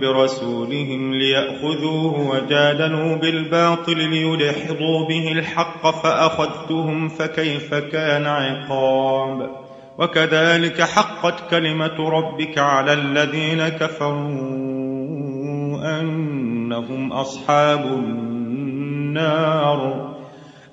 برسولهم ليأخذوه وجادلوا بالباطل ليدحضوا به الحق فأخذتهم فكيف كان عقاب وكذلك حقت كلمة ربك على الذين كفروا أنهم أصحاب النار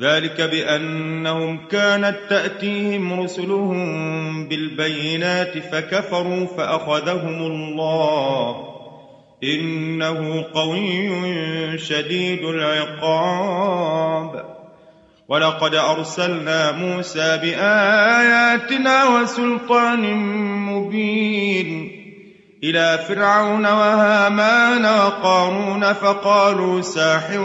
ذلك بأنهم كانت تأتيهم رسلهم بالبينات فكفروا فأخذهم الله. إنه قوي شديد العقاب. ولقد أرسلنا موسى بآياتنا وسلطان مبين. إلى فرعون وهامان وقارون فقالوا ساحر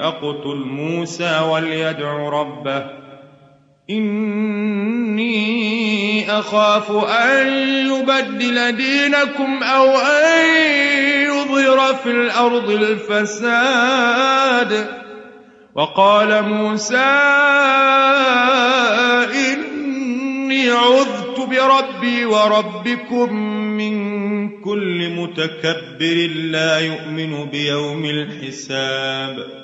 أقتل موسى وليدع ربه. إني أخاف أن يبدل دينكم أو أن يظهر في الأرض الفساد. وقال موسى إني عذت بربي وربكم من كل متكبر لا يؤمن بيوم الحساب.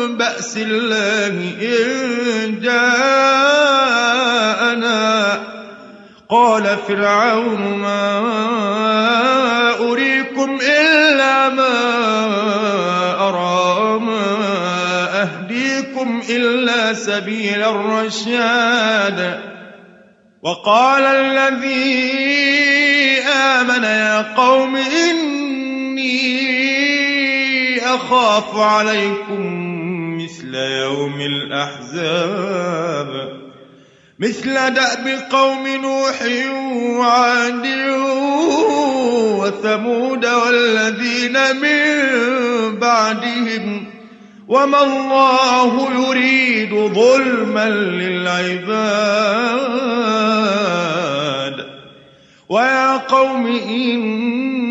بأس الله إن جاءنا. قال فرعون ما أريكم إلا ما أرى ما أهديكم إلا سبيل الرشاد. وقال الذي آمن يا قوم إني أخاف عليكم مثل يوم الأحزاب. مثل دأب قوم نوح وعاد وثمود والذين من بعدهم. وما الله يريد ظلما للعباد. ويا قوم إني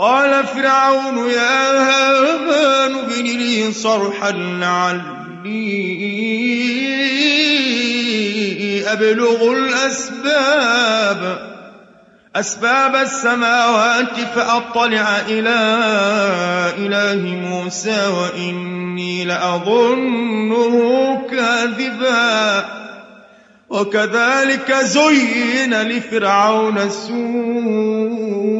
وقال فرعون يا هامان ابن لي صرحا لعلي أبلغ الأسباب أسباب السماوات فأطلع إلى إله موسى وإني لأظنه كاذبا. وكذلك زين لفرعون سوء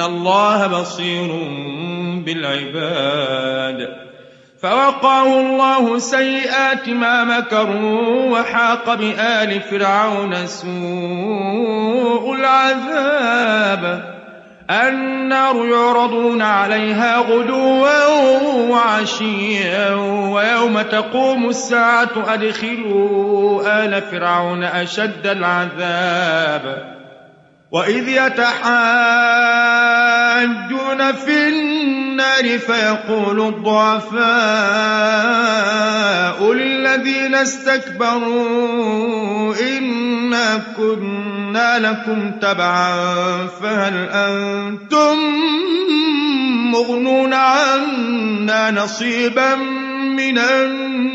الله بصير بالعباد فوقاه الله سيئات ما مكروا وحاق بآل فرعون سوء العذاب النار يعرضون عليها غدوا وعشيا ويوم تقوم الساعة أدخلوا آل فرعون أشد العذاب وإذ يتحاجون في النار فيقول الضعفاء للذين استكبروا إنا كنا لكم تبعا فهل أنتم مغنون عنا نصيبا من النار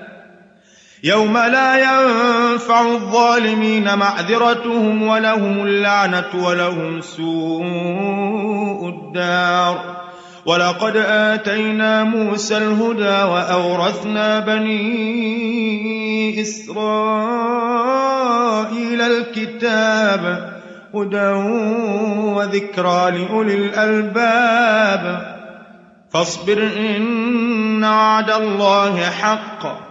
يوم لا ينفع الظالمين معذرتهم ولهم اللعنة ولهم سوء الدار. ولقد آتينا موسى الهدى وأورثنا بني إسرائيل الكتاب هدى وذكرى لأولي الألباب. فاصبر إن وعد الله حق.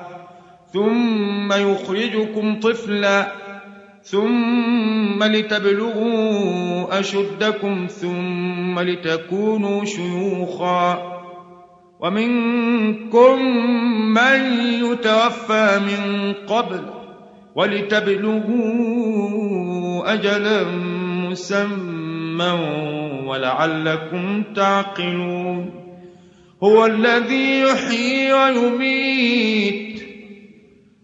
ثم يخرجكم طفلا ثم لتبلغوا أشدكم ثم لتكونوا شيوخا ومنكم من يتوفى من قبل ولتبلغوا أجلا مسمى ولعلكم تعقلون هو الذي يحيي ويميت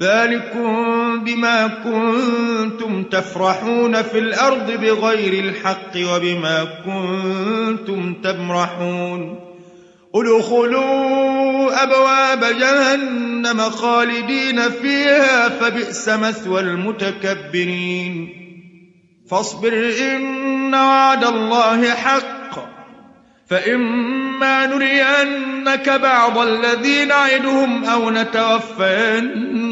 ذلكم بما كنتم تفرحون في الأرض بغير الحق وبما كنتم تمرحون. ادخلوا أبواب جهنم خالدين فيها فبئس مثوى المتكبرين. فاصبر إن وعد الله حق. فإما إما نرينك بعض الذي نعدهم أو نتوفينك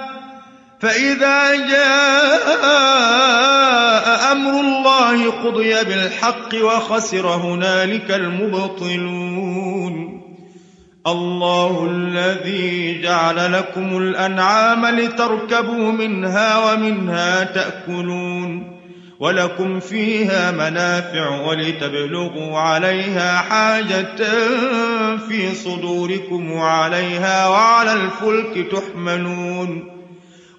فإذا جاء أمر الله قضي بالحق وخسر هنالك المبطلون. الله الذي جعل لكم الأنعام لتركبوا منها ومنها تأكلون. ولكم فيها منافع ولتبلغوا عليها حاجة في صدوركم وعليها وعلى الفلك تحملون.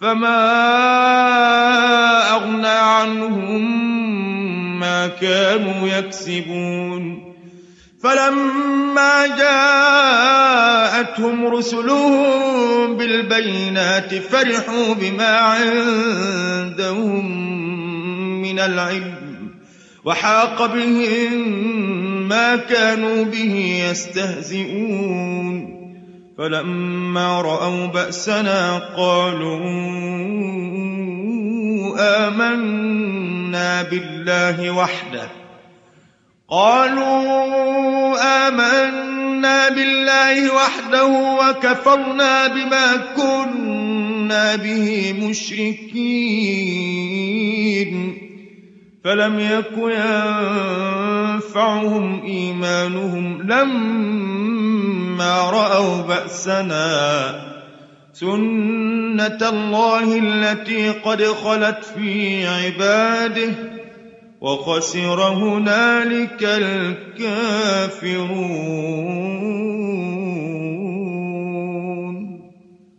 فما أغنى عنهم ما كانوا يكسبون فلما جاءتهم رسلهم بالبينات فرحوا بما عندهم من العلم وحاق بهم ما كانوا به يستهزئون فلما رأوا بأسنا قالوا آمنا بالله وحده. قالوا آمنا بالله وحده وكفرنا بما كنا به مشركين. فلم يك ينفعهم إيمانهم لما رأوا بأسنا. سنة الله التي قد خلت في عباده وخسر هنالك الكافرون.